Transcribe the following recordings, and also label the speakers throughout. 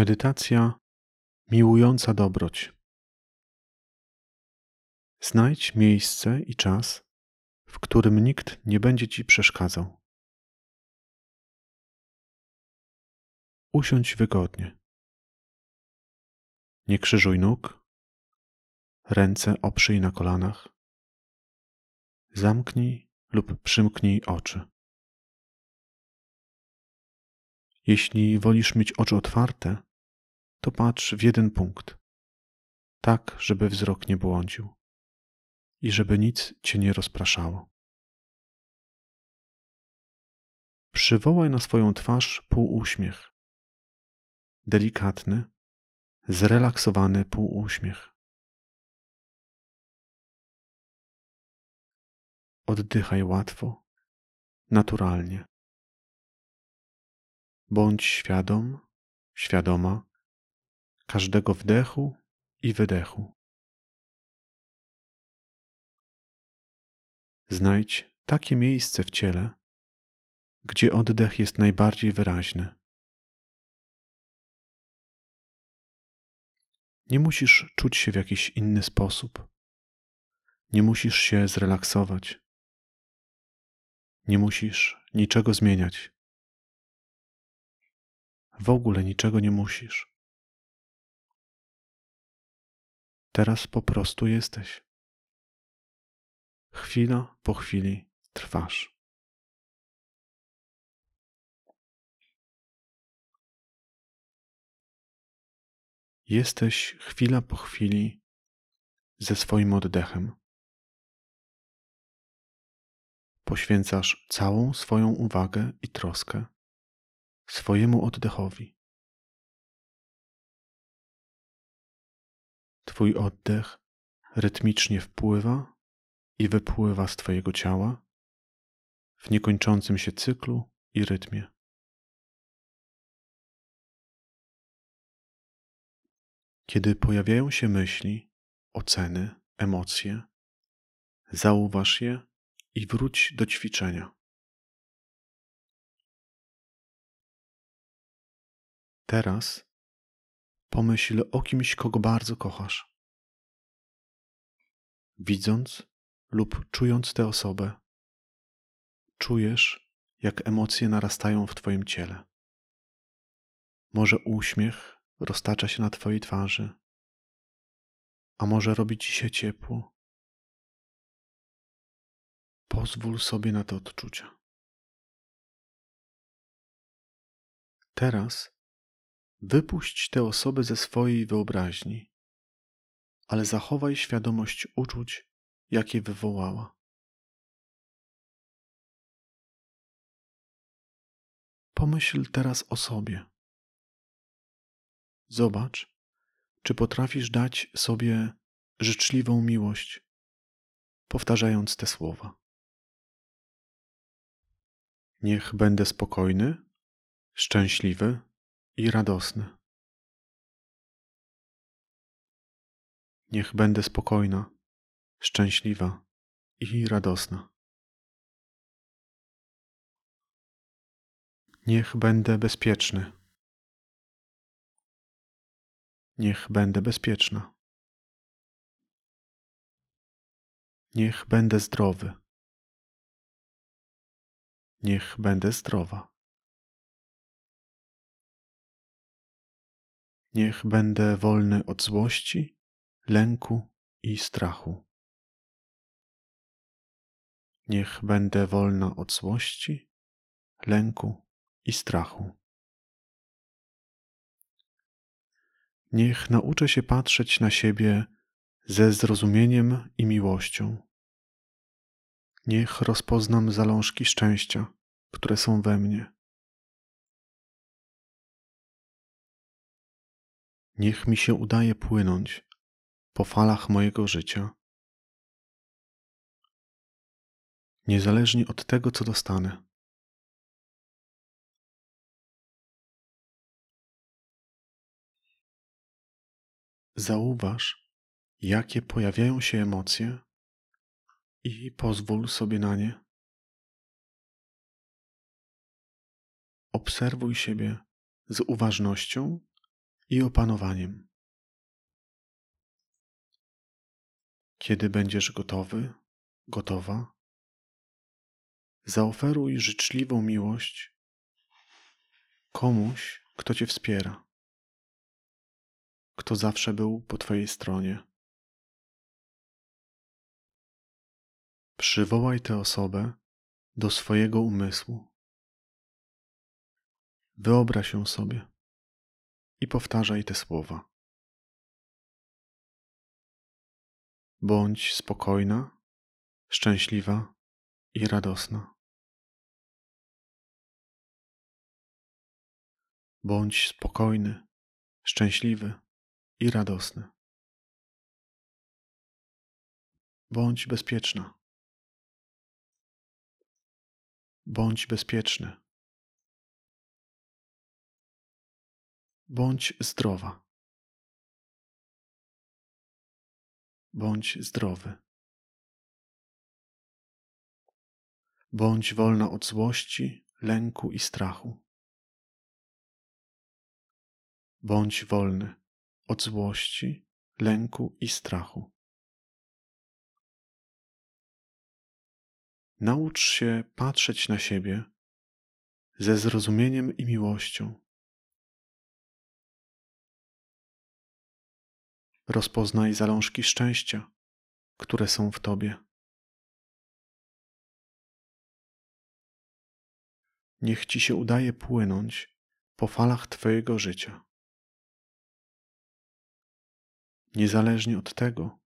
Speaker 1: Medytacja miłująca dobroć. Znajdź miejsce i czas, w którym nikt nie będzie ci przeszkadzał. Usiądź wygodnie. Nie krzyżuj nóg, ręce oprzyj na kolanach. Zamknij lub przymknij oczy. Jeśli wolisz mieć oczy otwarte, to patrz w jeden punkt, tak, żeby wzrok nie błądził i żeby nic cię nie rozpraszało. Przywołaj na swoją twarz półuśmiech, delikatny, zrelaksowany półuśmiech. Oddychaj łatwo, naturalnie. Bądź świadom, świadoma każdego wdechu i wydechu. Znajdź takie miejsce w ciele, gdzie oddech jest najbardziej wyraźny. Nie musisz czuć się w jakiś inny sposób. Nie musisz się zrelaksować. Nie musisz niczego zmieniać. W ogóle niczego nie musisz. Teraz po prostu jesteś. Chwila po chwili trwasz. Jesteś chwila po chwili ze swoim oddechem. Poświęcasz całą swoją uwagę i troskę swojemu oddechowi. Twój oddech rytmicznie wpływa i wypływa z Twojego ciała w niekończącym się cyklu i rytmie. Kiedy pojawiają się myśli, oceny, emocje, zauważ je i wróć do ćwiczenia. Teraz Pomyśl o kimś, kogo bardzo kochasz. Widząc lub czując tę osobę, czujesz, jak emocje narastają w Twoim ciele. Może uśmiech roztacza się na Twojej twarzy, a może robi Ci się ciepło. Pozwól sobie na te odczucia. Teraz Wypuść tę osobę ze swojej wyobraźni, ale zachowaj świadomość uczuć, jakie wywołała. Pomyśl teraz o sobie. Zobacz, czy potrafisz dać sobie życzliwą miłość, powtarzając te słowa. Niech będę spokojny, szczęśliwy i radosny. Niech będę spokojna, szczęśliwa i radosna. Niech będę bezpieczny. Niech będę bezpieczna. Niech będę zdrowy. Niech będę zdrowa. Niech będę wolny od złości, lęku i strachu. Niech będę wolna od złości, lęku i strachu. Niech nauczę się patrzeć na siebie ze zrozumieniem i miłością. Niech rozpoznam zalążki szczęścia, które są we mnie. Niech mi się udaje płynąć po falach mojego życia, niezależnie od tego, co dostanę. Zauważ, jakie pojawiają się emocje i pozwól sobie na nie. Obserwuj siebie z uważnością i opanowaniem. Kiedy będziesz gotowy, gotowa, zaoferuj życzliwą miłość komuś, kto Cię wspiera, kto zawsze był po Twojej stronie. Przywołaj tę osobę do swojego umysłu. Wyobraź ją sobie i powtarzaj te słowa. Bądź spokojna, szczęśliwa i radosna. Bądź spokojny, szczęśliwy i radosny. Bądź bezpieczna. Bądź bezpieczny. Bądź zdrowa. Bądź zdrowy. Bądź wolna od złości, lęku i strachu. Bądź wolny od złości, lęku i strachu. Naucz się patrzeć na siebie ze zrozumieniem i miłością. Rozpoznaj zalążki szczęścia, które są w Tobie. Niech Ci się udaje płynąć po falach Twojego życia. Niezależnie od tego,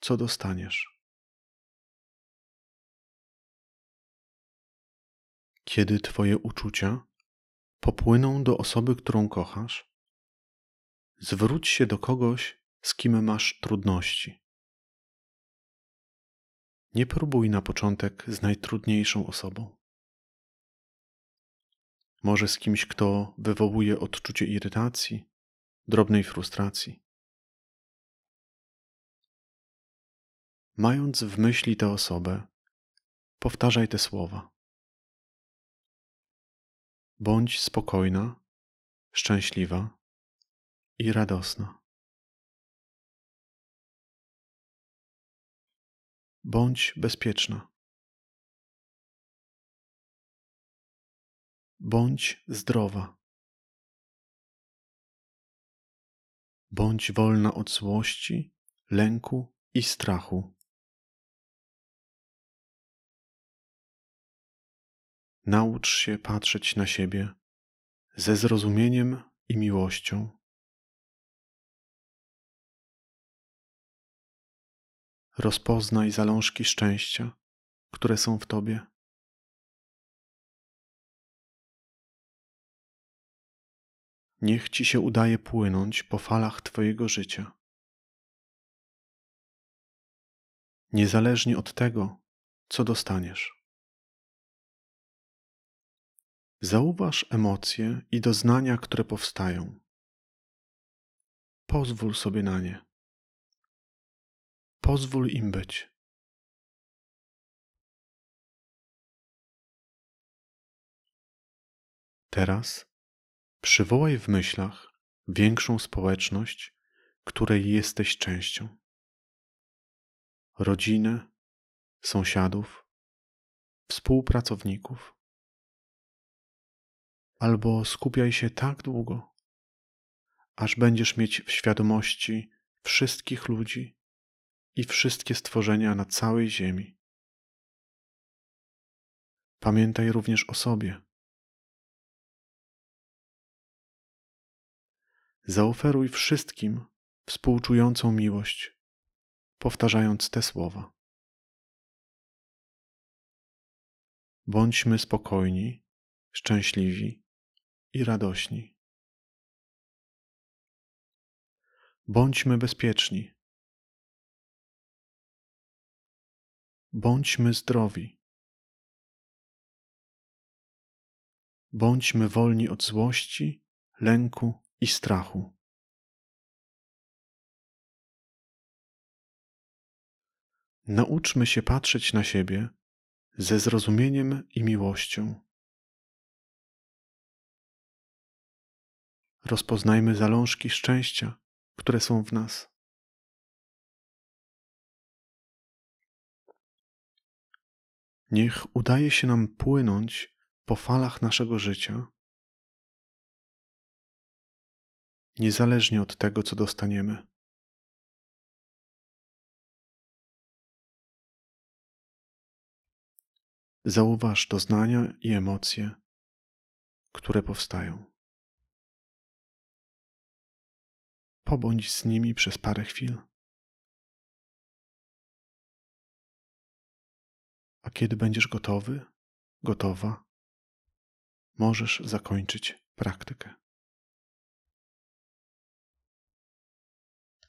Speaker 1: co dostaniesz. Kiedy Twoje uczucia popłyną do osoby, którą kochasz, zwróć się do kogoś, z kim masz trudności. Nie próbuj na początek z najtrudniejszą osobą. Może z kimś, kto wywołuje odczucie irytacji, drobnej frustracji. Mając w myśli tę osobę, powtarzaj te słowa. Bądź spokojna, szczęśliwa i radosna. Bądź bezpieczna. Bądź zdrowa. Bądź wolna od złości, lęku i strachu. Naucz się patrzeć na siebie ze zrozumieniem i miłością. Rozpoznaj zalążki szczęścia, które są w Tobie. Niech Ci się udaje płynąć po falach Twojego życia. Niezależnie od tego, co dostaniesz. Zauważ emocje i doznania, które powstają. Pozwól sobie na nie. Pozwól im być. Teraz przywołaj w myślach większą społeczność, której jesteś częścią. Rodzinę, sąsiadów, współpracowników. Albo skupiaj się tak długo, aż będziesz mieć w świadomości wszystkich ludzi, i wszystkie stworzenia na całej ziemi. Pamiętaj również o sobie. Zaoferuj wszystkim współczującą miłość, powtarzając te słowa. Bądźmy spokojni, szczęśliwi i radośni. Bądźmy bezpieczni Bądźmy zdrowi. Bądźmy wolni od złości, lęku i strachu. Nauczmy się patrzeć na siebie ze zrozumieniem i miłością. rozpoznajmy zalążki szczęścia, które są w nas. Niech udaje się nam płynąć po falach naszego życia, niezależnie od tego, co dostaniemy. Zauważ doznania i emocje, które powstają. Pobądź z nimi przez parę chwil. A kiedy będziesz gotowy, gotowa, możesz zakończyć praktykę.